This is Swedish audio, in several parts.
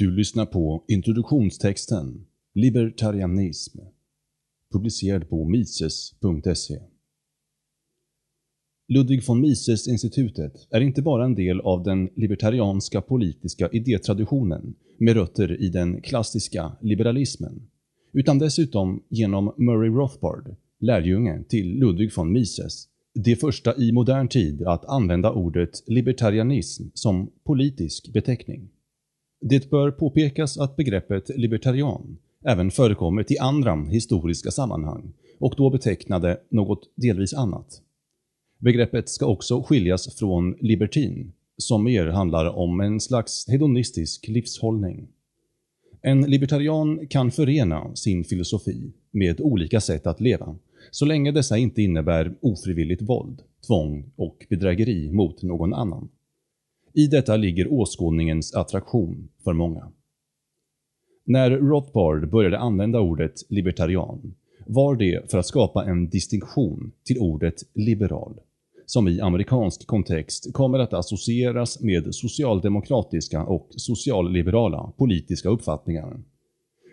Du lyssnar på introduktionstexten Libertarianism publicerad på mises.se. Ludwig von Mises-institutet är inte bara en del av den libertarianska politiska idétraditionen med rötter i den klassiska liberalismen, utan dessutom genom Murray Rothbard, lärjunge till Ludwig von Mises, det första i modern tid att använda ordet libertarianism som politisk beteckning. Det bör påpekas att begreppet libertarian även förekommit i andra historiska sammanhang och då betecknade något delvis annat. Begreppet ska också skiljas från libertin, som mer handlar om en slags hedonistisk livshållning. En libertarian kan förena sin filosofi med olika sätt att leva, så länge dessa inte innebär ofrivilligt våld, tvång och bedrägeri mot någon annan. I detta ligger åskådningens attraktion för många. När Rothbard började använda ordet libertarian var det för att skapa en distinktion till ordet liberal, som i amerikansk kontext kommer att associeras med socialdemokratiska och socialliberala politiska uppfattningar.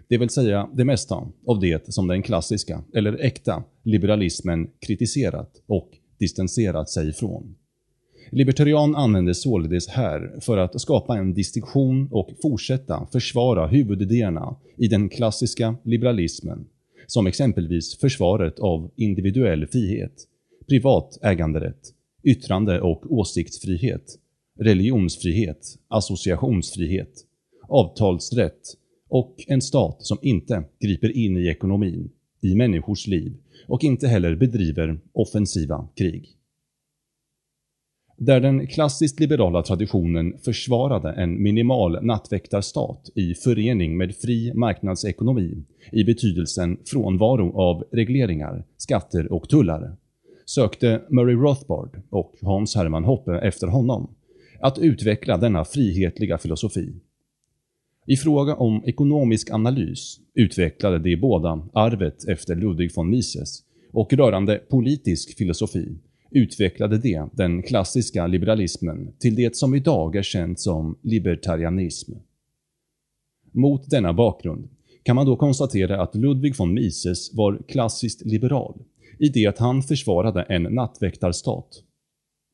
Det vill säga det mesta av det som den klassiska, eller äkta, liberalismen kritiserat och distanserat sig ifrån. Libertarian användes således här för att skapa en distinktion och fortsätta försvara huvudidéerna i den klassiska liberalismen, som exempelvis försvaret av individuell frihet, privat äganderätt, yttrande- och åsiktsfrihet, religionsfrihet, associationsfrihet, avtalsrätt och en stat som inte griper in i ekonomin, i människors liv och inte heller bedriver offensiva krig. Där den klassiskt liberala traditionen försvarade en minimal nattväktarstat i förening med fri marknadsekonomi i betydelsen frånvaro av regleringar, skatter och tullar, sökte Murray Rothbard och Hans Hermann Hoppe efter honom att utveckla denna frihetliga filosofi. I fråga om ekonomisk analys utvecklade de båda arvet efter Ludwig von Mises och rörande politisk filosofi utvecklade de den klassiska liberalismen till det som idag är känt som libertarianism. Mot denna bakgrund kan man då konstatera att Ludwig von Mises var klassiskt liberal i det att han försvarade en nattväktarstat,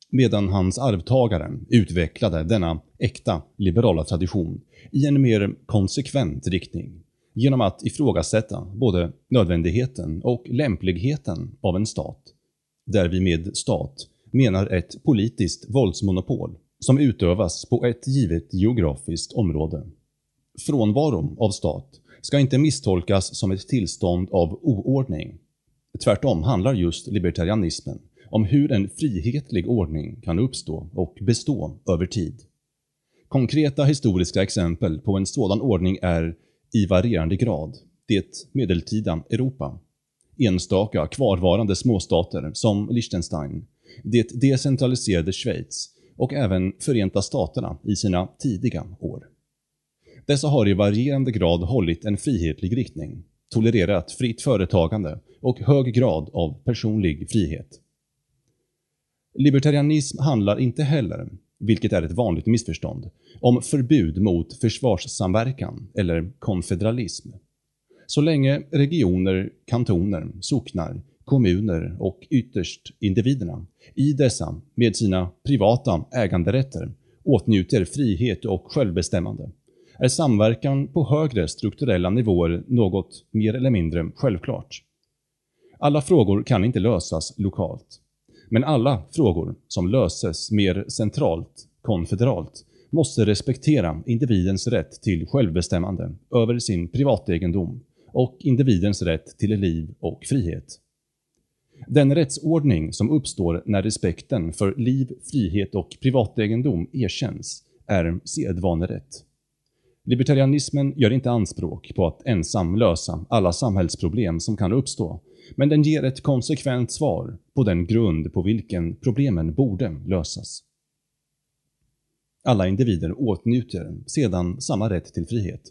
medan hans arvtagare utvecklade denna äkta liberala tradition i en mer konsekvent riktning genom att ifrågasätta både nödvändigheten och lämpligheten av en stat där vi med stat menar ett politiskt våldsmonopol som utövas på ett givet geografiskt område. Frånvaron av stat ska inte misstolkas som ett tillstånd av oordning. Tvärtom handlar just libertarianismen om hur en frihetlig ordning kan uppstå och bestå över tid. Konkreta historiska exempel på en sådan ordning är, i varierande grad, det medeltida Europa enstaka kvarvarande småstater som Liechtenstein, det decentraliserade Schweiz och även Förenta Staterna i sina tidiga år. Dessa har i varierande grad hållit en frihetlig riktning, tolererat fritt företagande och hög grad av personlig frihet. Libertarianism handlar inte heller, vilket är ett vanligt missförstånd, om förbud mot försvarssamverkan eller konfederalism. Så länge regioner, kantoner, socknar, kommuner och ytterst individerna i dessa med sina privata äganderätter åtnjuter frihet och självbestämmande är samverkan på högre strukturella nivåer något mer eller mindre självklart. Alla frågor kan inte lösas lokalt, men alla frågor som löses mer centralt, konfederalt, måste respektera individens rätt till självbestämmande över sin privategendom och individens rätt till liv och frihet. Den rättsordning som uppstår när respekten för liv, frihet och privategendom erkänns är sedvanerätt. Libertarianismen gör inte anspråk på att ensam lösa alla samhällsproblem som kan uppstå, men den ger ett konsekvent svar på den grund på vilken problemen borde lösas. Alla individer åtnjuter sedan samma rätt till frihet,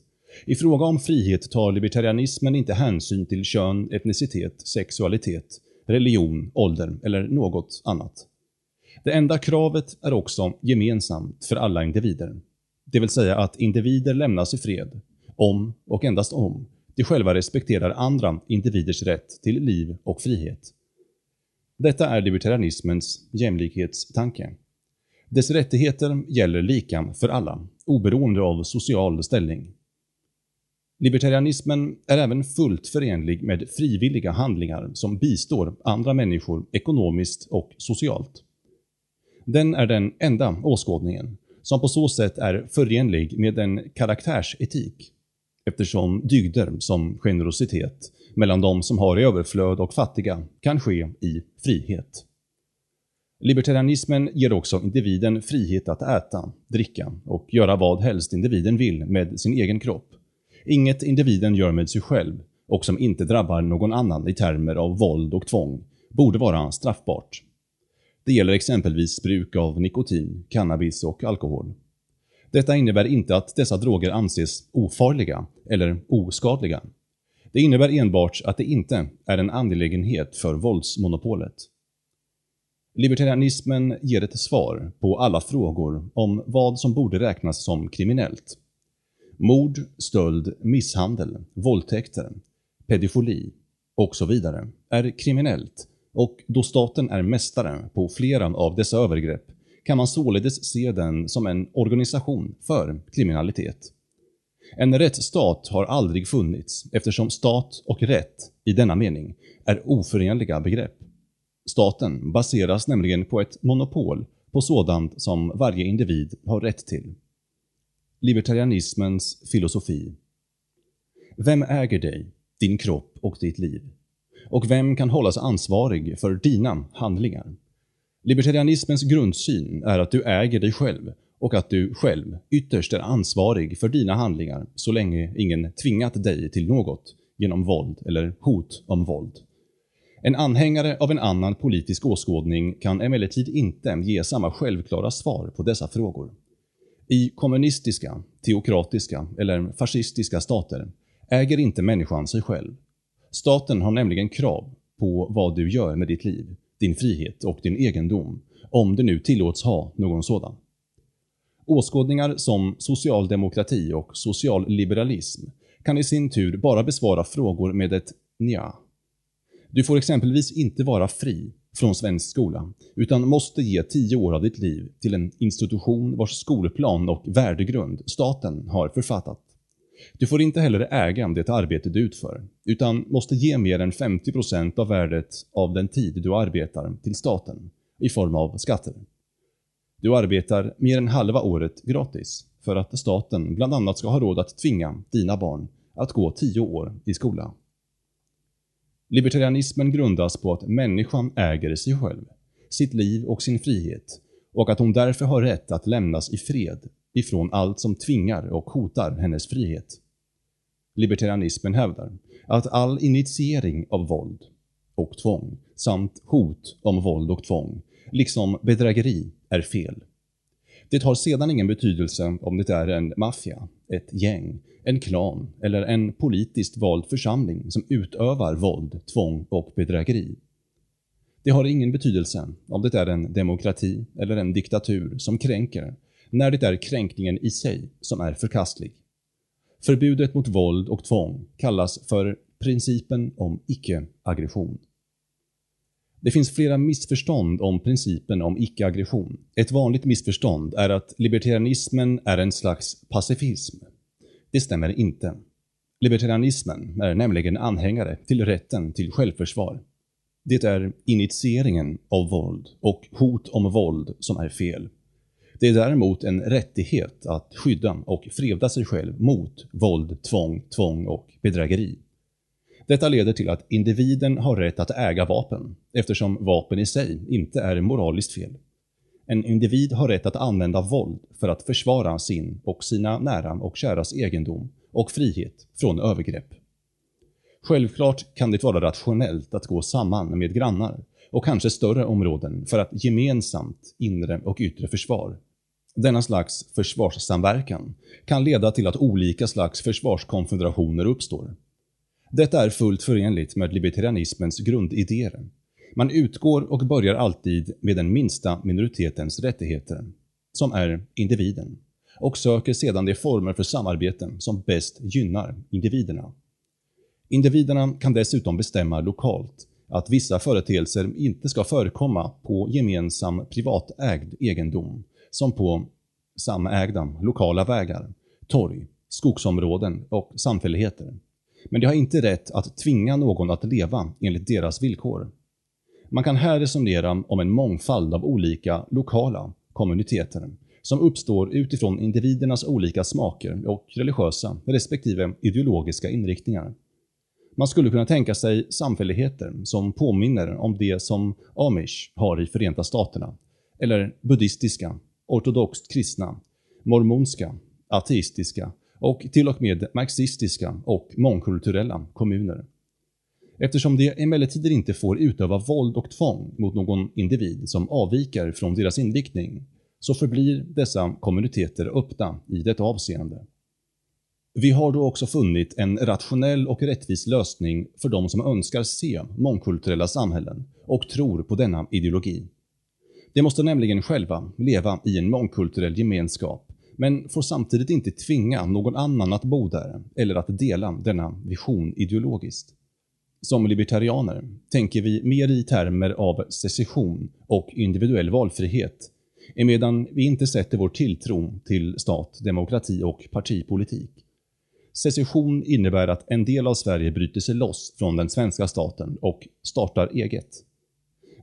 i fråga om frihet tar libertarianismen inte hänsyn till kön, etnicitet, sexualitet, religion, ålder eller något annat. Det enda kravet är också gemensamt för alla individer. Det vill säga att individer lämnas i fred, om och endast om de själva respekterar andra individers rätt till liv och frihet. Detta är libertarianismens jämlikhetstanke. Dess rättigheter gäller lika för alla, oberoende av social ställning. Libertarianismen är även fullt förenlig med frivilliga handlingar som bistår andra människor ekonomiskt och socialt. Den är den enda åskådningen som på så sätt är förenlig med en karaktärsetik, eftersom dygder som generositet mellan de som har i överflöd och fattiga kan ske i frihet. Libertarianismen ger också individen frihet att äta, dricka och göra vad helst individen vill med sin egen kropp. Inget individen gör med sig själv och som inte drabbar någon annan i termer av våld och tvång borde vara straffbart. Det gäller exempelvis bruk av nikotin, cannabis och alkohol. Detta innebär inte att dessa droger anses ofarliga eller oskadliga. Det innebär enbart att det inte är en angelägenhet för våldsmonopolet. Libertarianismen ger ett svar på alla frågor om vad som borde räknas som kriminellt. Mord, stöld, misshandel, våldtäkter, pedofili och så vidare är kriminellt och då staten är mästare på flera av dessa övergrepp kan man således se den som en organisation för kriminalitet. En rättsstat har aldrig funnits eftersom stat och rätt, i denna mening, är oförenliga begrepp. Staten baseras nämligen på ett monopol på sådant som varje individ har rätt till. Libertarianismens filosofi Vem äger dig, din kropp och ditt liv? Och vem kan hållas ansvarig för dina handlingar? Libertarianismens grundsyn är att du äger dig själv och att du själv ytterst är ansvarig för dina handlingar så länge ingen tvingat dig till något genom våld eller hot om våld. En anhängare av en annan politisk åskådning kan emellertid inte ge samma självklara svar på dessa frågor. I kommunistiska, teokratiska eller fascistiska stater äger inte människan sig själv. Staten har nämligen krav på vad du gör med ditt liv, din frihet och din egendom, om det nu tillåts ha någon sådan. Åskådningar som socialdemokrati och socialliberalism kan i sin tur bara besvara frågor med ett nja. Du får exempelvis inte vara fri från svensk skola, utan måste ge tio år av ditt liv till en institution vars skolplan och värdegrund staten har författat. Du får inte heller äga det arbete du utför, utan måste ge mer än 50% av värdet av den tid du arbetar till staten, i form av skatter. Du arbetar mer än halva året gratis, för att staten bland annat ska ha råd att tvinga dina barn att gå tio år i skola. Libertarianismen grundas på att människan äger sig själv, sitt liv och sin frihet och att hon därför har rätt att lämnas i fred ifrån allt som tvingar och hotar hennes frihet. Libertarianismen hävdar att all initiering av våld och tvång samt hot om våld och tvång, liksom bedrägeri, är fel. Det har sedan ingen betydelse om det är en maffia, ett gäng, en klan eller en politiskt vald församling som utövar våld, tvång och bedrägeri. Det har ingen betydelse om det är en demokrati eller en diktatur som kränker, när det är kränkningen i sig som är förkastlig. Förbudet mot våld och tvång kallas för principen om icke-aggression. Det finns flera missförstånd om principen om icke-aggression. Ett vanligt missförstånd är att libertarianismen är en slags pacifism. Det stämmer inte. Libertarianismen är nämligen anhängare till rätten till självförsvar. Det är initieringen av våld och hot om våld som är fel. Det är däremot en rättighet att skydda och freda sig själv mot våld, tvång, tvång och bedrägeri. Detta leder till att individen har rätt att äga vapen, eftersom vapen i sig inte är moraliskt fel. En individ har rätt att använda våld för att försvara sin och sina nära och käras egendom och frihet från övergrepp. Självklart kan det vara rationellt att gå samman med grannar och kanske större områden för att gemensamt inre och yttre försvar. Denna slags försvarssamverkan kan leda till att olika slags försvarskonfederationer uppstår. Detta är fullt förenligt med libertarianismens grundidéer. Man utgår och börjar alltid med den minsta minoritetens rättigheter, som är individen, och söker sedan de former för samarbete som bäst gynnar individerna. Individerna kan dessutom bestämma lokalt att vissa företeelser inte ska förekomma på gemensam privatägd egendom, som på samägda lokala vägar, torg, skogsområden och samfälligheter. Men de har inte rätt att tvinga någon att leva enligt deras villkor. Man kan här resonera om en mångfald av olika lokala kommuniteter som uppstår utifrån individernas olika smaker och religiösa respektive ideologiska inriktningar. Man skulle kunna tänka sig samfälligheter som påminner om det som amish har i Förenta Staterna, eller buddhistiska, ortodoxt kristna, mormonska, ateistiska och till och med marxistiska och mångkulturella kommuner. Eftersom de emellertid inte får utöva våld och tvång mot någon individ som avviker från deras inriktning, så förblir dessa kommuniteter öppna i detta avseende. Vi har då också funnit en rationell och rättvis lösning för de som önskar se mångkulturella samhällen och tror på denna ideologi. De måste nämligen själva leva i en mångkulturell gemenskap, men får samtidigt inte tvinga någon annan att bo där eller att dela denna vision ideologiskt. Som libertarianer tänker vi mer i termer av secession och individuell valfrihet, emedan vi inte sätter vår tilltro till stat, demokrati och partipolitik. Secession innebär att en del av Sverige bryter sig loss från den svenska staten och startar eget.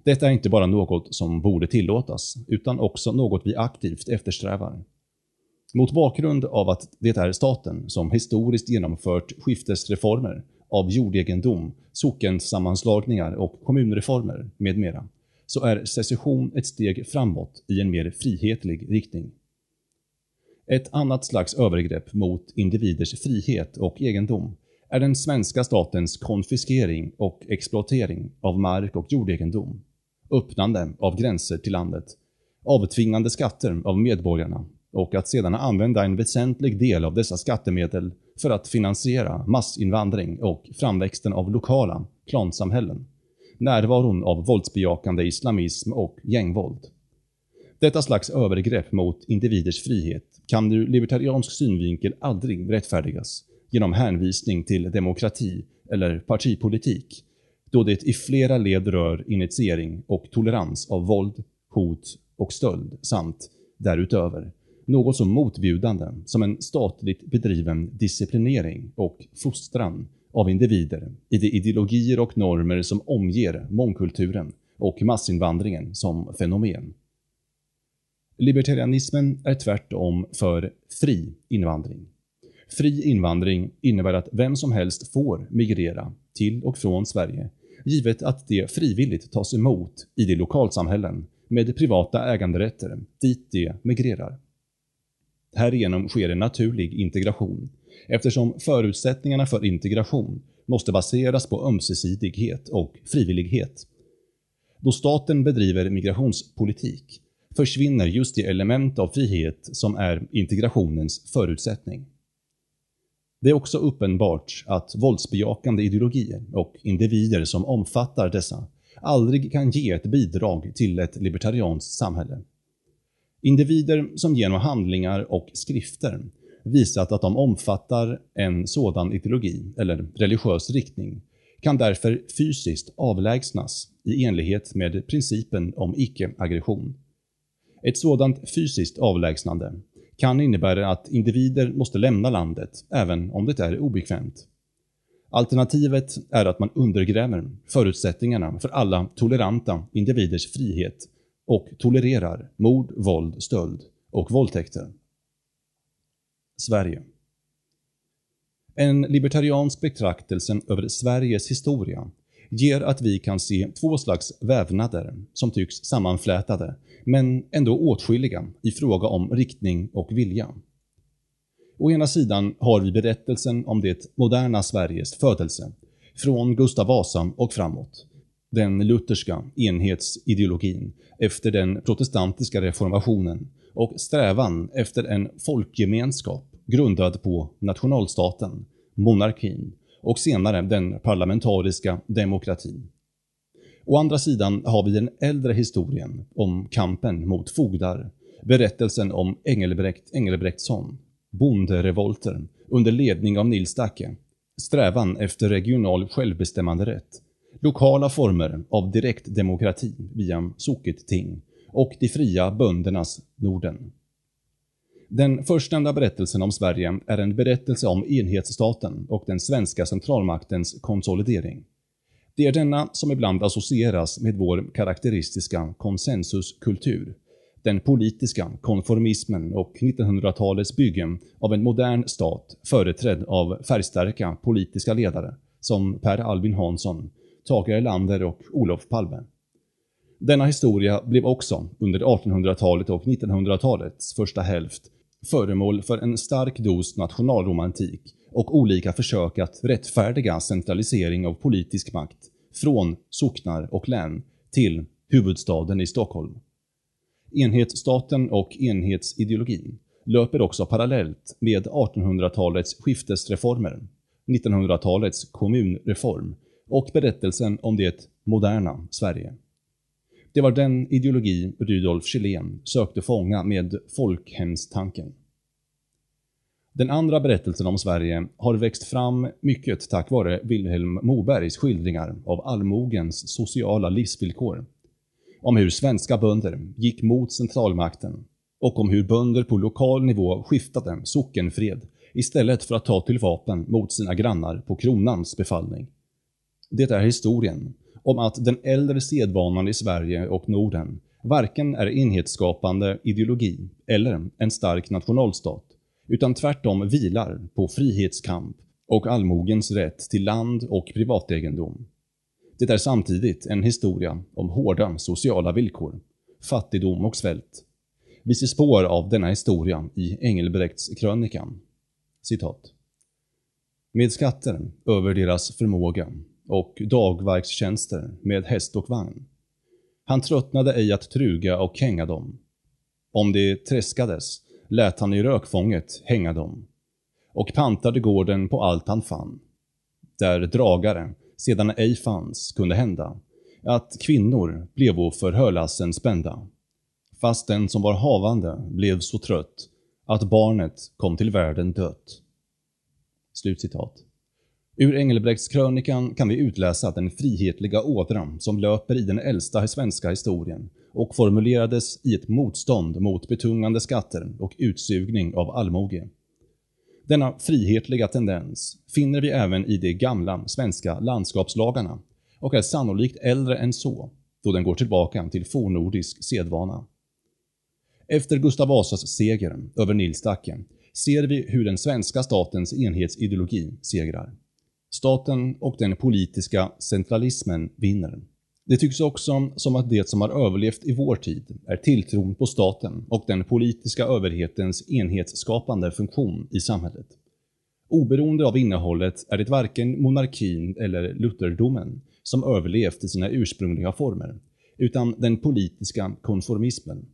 Detta är inte bara något som borde tillåtas, utan också något vi aktivt eftersträvar. Mot bakgrund av att det är staten som historiskt genomfört skiftesreformer av jordegendom, sockensammanslagningar och kommunreformer med mera, så är secession ett steg framåt i en mer frihetlig riktning. Ett annat slags övergrepp mot individers frihet och egendom är den svenska statens konfiskering och exploatering av mark och jordegendom, öppnande av gränser till landet, avtvingande skatter av medborgarna och att sedan använda en väsentlig del av dessa skattemedel för att finansiera massinvandring och framväxten av lokala klansamhällen, närvaron av våldsbejakande islamism och gängvåld. Detta slags övergrepp mot individers frihet kan ur libertariansk synvinkel aldrig rättfärdigas genom hänvisning till demokrati eller partipolitik, då det i flera led rör initiering och tolerans av våld, hot och stöld samt, därutöver, något så motbjudande som en statligt bedriven disciplinering och fostran av individer i de ideologier och normer som omger mångkulturen och massinvandringen som fenomen. Libertarianismen är tvärtom för fri invandring. Fri invandring innebär att vem som helst får migrera till och från Sverige, givet att det frivilligt tas emot i de lokalsamhällen med privata äganderätter dit de migrerar. Härigenom sker en naturlig integration, eftersom förutsättningarna för integration måste baseras på ömsesidighet och frivillighet. Då staten bedriver migrationspolitik försvinner just det element av frihet som är integrationens förutsättning. Det är också uppenbart att våldsbejakande ideologier och individer som omfattar dessa aldrig kan ge ett bidrag till ett libertarianskt samhälle. Individer som genom handlingar och skrifter visat att de omfattar en sådan ideologi eller religiös riktning kan därför fysiskt avlägsnas i enlighet med principen om icke-aggression. Ett sådant fysiskt avlägsnande kan innebära att individer måste lämna landet även om det är obekvämt. Alternativet är att man undergräver förutsättningarna för alla toleranta individers frihet och tolererar mord, våld, stöld och våldtäkter. Sverige En libertariansk betraktelse över Sveriges historia ger att vi kan se två slags vävnader som tycks sammanflätade, men ändå åtskilliga i fråga om riktning och vilja. Å ena sidan har vi berättelsen om det moderna Sveriges födelse, från Gustav Vasa och framåt. Den lutherska enhetsideologin efter den protestantiska reformationen och strävan efter en folkgemenskap grundad på nationalstaten, monarkin och senare den parlamentariska demokratin. Å andra sidan har vi den äldre historien om kampen mot fogdar berättelsen om Engelbrekt Engelbrektsson, bonderevolter under ledning av Nils Dacke, strävan efter regional självbestämmanderätt, lokala former av direktdemokrati via socketting och de fria böndernas Norden. Den förstnämnda berättelsen om Sverige är en berättelse om enhetsstaten och den svenska centralmaktens konsolidering. Det är denna som ibland associeras med vår karaktäristiska konsensuskultur, den politiska konformismen och 1900-talets byggen av en modern stat företrädd av färgstarka politiska ledare som Per Albin Hansson, Tage Erlander och Olof Palme. Denna historia blev också under 1800-talet och 1900-talets första hälft föremål för en stark dos nationalromantik och olika försök att rättfärdiga centralisering av politisk makt från socknar och län till huvudstaden i Stockholm. Enhetsstaten och enhetsideologin löper också parallellt med 1800-talets skiftesreformer, 1900-talets kommunreform och berättelsen om det moderna Sverige. Det var den ideologi Rudolf Kjellén sökte fånga med folkhemstanken. Den andra berättelsen om Sverige har växt fram mycket tack vare Wilhelm Mobergs skildringar av allmogens sociala livsvillkor. Om hur svenska bönder gick mot centralmakten och om hur bönder på lokal nivå skiftade sockenfred istället för att ta till vapen mot sina grannar på kronans befallning. Det är historien om att den äldre sedvanan i Sverige och Norden varken är enhetsskapande ideologi eller en stark nationalstat, utan tvärtom vilar på frihetskamp och allmogens rätt till land och privategendom. Det är samtidigt en historia om hårda sociala villkor, fattigdom och svält. Vi ser spår av denna historia i Engelbrekts krönikan. Citat. Med skatter över deras förmåga och dagverkstjänster med häst och vagn. Han tröttnade ej att truga och hänga dem. Om det träskades lät han i rökfånget hänga dem och pantade gården på allt han fann. Där dragare sedan ej fanns kunde hända att kvinnor blev för hörlassen spända. Fast den som var havande blev så trött att barnet kom till världen dött. Slutcitat. Ur Engelbrektskrönikan kan vi utläsa den frihetliga ådran som löper i den äldsta svenska historien och formulerades i ett motstånd mot betungande skatter och utsugning av allmoge. Denna frihetliga tendens finner vi även i de gamla svenska landskapslagarna och är sannolikt äldre än så, då den går tillbaka till fornordisk sedvana. Efter Gustav Vasas seger över Nils Dacke ser vi hur den svenska statens enhetsideologi segrar. Staten och den politiska centralismen vinner. Det tycks också som att det som har överlevt i vår tid är tilltron på staten och den politiska överhetens enhetsskapande funktion i samhället. Oberoende av innehållet är det varken monarkin eller lutherdomen som överlevt i sina ursprungliga former, utan den politiska konformismen.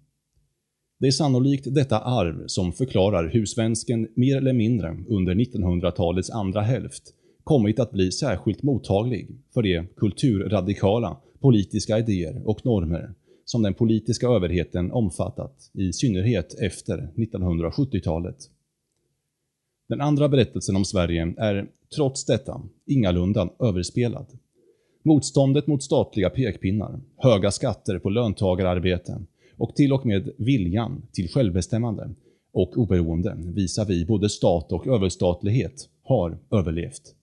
Det är sannolikt detta arv som förklarar hur svensken mer eller mindre under 1900-talets andra hälft kommit att bli särskilt mottaglig för de kulturradikala politiska idéer och normer som den politiska överheten omfattat, i synnerhet efter 1970-talet. Den andra berättelsen om Sverige är, trots detta, ingalunda överspelad. Motståndet mot statliga pekpinnar, höga skatter på löntagararbete och till och med viljan till självbestämmande och oberoende visar vi både stat och överstatlighet har överlevt.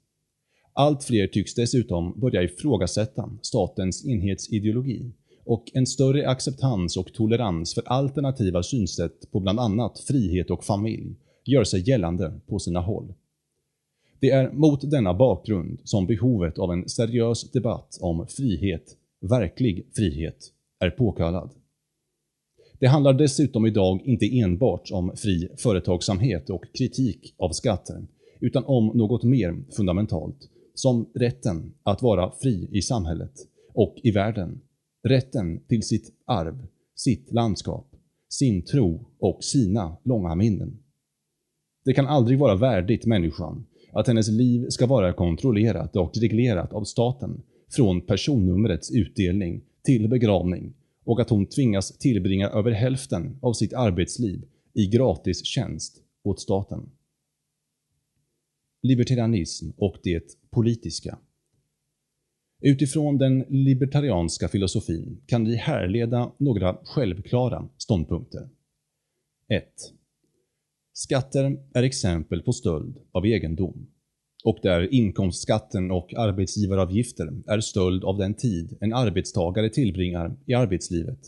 Allt fler tycks dessutom börja ifrågasätta statens enhetsideologi och en större acceptans och tolerans för alternativa synsätt på bland annat frihet och familj gör sig gällande på sina håll. Det är mot denna bakgrund som behovet av en seriös debatt om frihet, verklig frihet, är påkallad. Det handlar dessutom idag inte enbart om fri företagsamhet och kritik av skatter, utan om något mer fundamentalt, som rätten att vara fri i samhället och i världen, rätten till sitt arv, sitt landskap, sin tro och sina långa minnen. Det kan aldrig vara värdigt människan att hennes liv ska vara kontrollerat och reglerat av staten från personnumrets utdelning till begravning och att hon tvingas tillbringa över hälften av sitt arbetsliv i gratis tjänst åt staten. Libertarianism och det politiska Utifrån den libertarianska filosofin kan vi härleda några självklara ståndpunkter. 1. Skatter är exempel på stöld av egendom och där inkomstskatten och arbetsgivaravgifter är stöld av den tid en arbetstagare tillbringar i arbetslivet.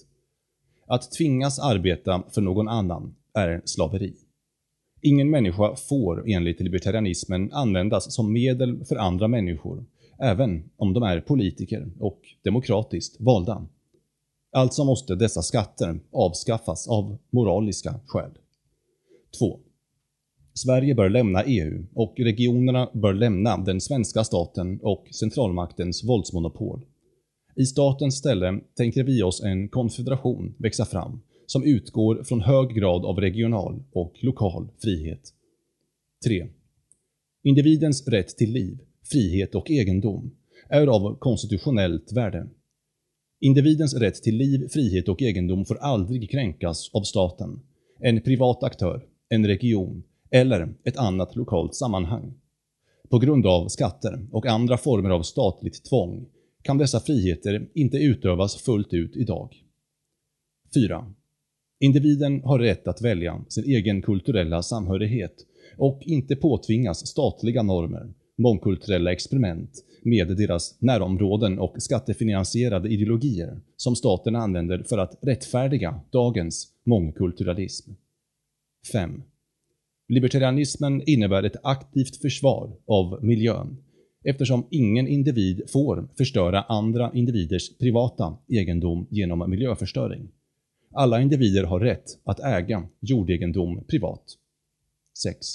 Att tvingas arbeta för någon annan är slaveri. Ingen människa får enligt libertarianismen användas som medel för andra människor, även om de är politiker och demokratiskt valda. Alltså måste dessa skatter avskaffas av moraliska skäl. 2. Sverige bör lämna EU och regionerna bör lämna den svenska staten och centralmaktens våldsmonopol. I statens ställe tänker vi oss en konfederation växa fram som utgår från hög grad av regional och lokal frihet. 3. Individens rätt till liv, frihet och egendom är av konstitutionellt värde. Individens rätt till liv, frihet och egendom får aldrig kränkas av staten, en privat aktör, en region eller ett annat lokalt sammanhang. På grund av skatter och andra former av statligt tvång kan dessa friheter inte utövas fullt ut idag. 4. Individen har rätt att välja sin egen kulturella samhörighet och inte påtvingas statliga normer, mångkulturella experiment med deras närområden och skattefinansierade ideologier som staten använder för att rättfärdiga dagens mångkulturalism. 5. Libertarianismen innebär ett aktivt försvar av miljön eftersom ingen individ får förstöra andra individers privata egendom genom miljöförstöring. Alla individer har rätt att äga jordegendom privat. 6.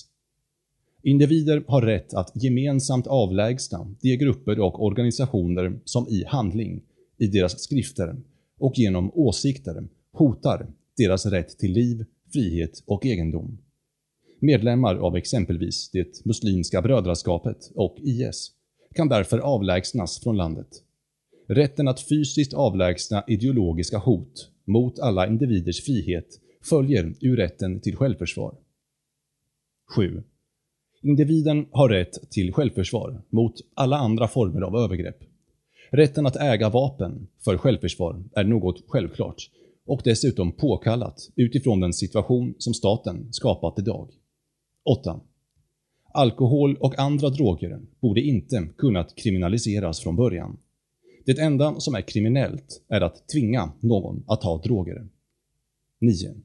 Individer har rätt att gemensamt avlägsna de grupper och organisationer som i handling, i deras skrifter och genom åsikter hotar deras rätt till liv, frihet och egendom. Medlemmar av exempelvis det Muslimska brödraskapet och IS kan därför avlägsnas från landet. Rätten att fysiskt avlägsna ideologiska hot mot alla individers frihet följer ur rätten till självförsvar. 7. Individen har rätt till självförsvar mot alla andra former av övergrepp. Rätten att äga vapen för självförsvar är något självklart och dessutom påkallat utifrån den situation som staten skapat idag. 8. Alkohol och andra droger borde inte kunnat kriminaliseras från början. Det enda som är kriminellt är att tvinga någon att ta droger. 9.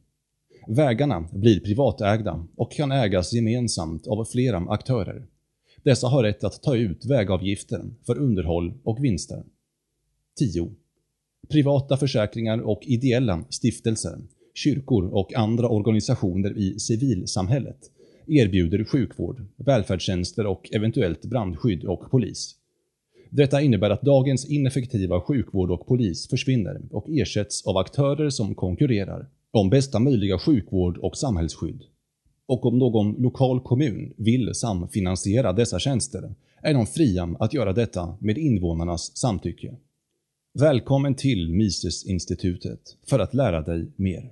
Vägarna blir privatägda och kan ägas gemensamt av flera aktörer. Dessa har rätt att ta ut vägavgifter för underhåll och vinster. 10. Privata försäkringar och ideella stiftelser, kyrkor och andra organisationer i civilsamhället erbjuder sjukvård, välfärdstjänster och eventuellt brandskydd och polis. Detta innebär att dagens ineffektiva sjukvård och polis försvinner och ersätts av aktörer som konkurrerar om bästa möjliga sjukvård och samhällsskydd. Och om någon lokal kommun vill samfinansiera dessa tjänster är de fria att göra detta med invånarnas samtycke. Välkommen till Misesinstitutet för att lära dig mer.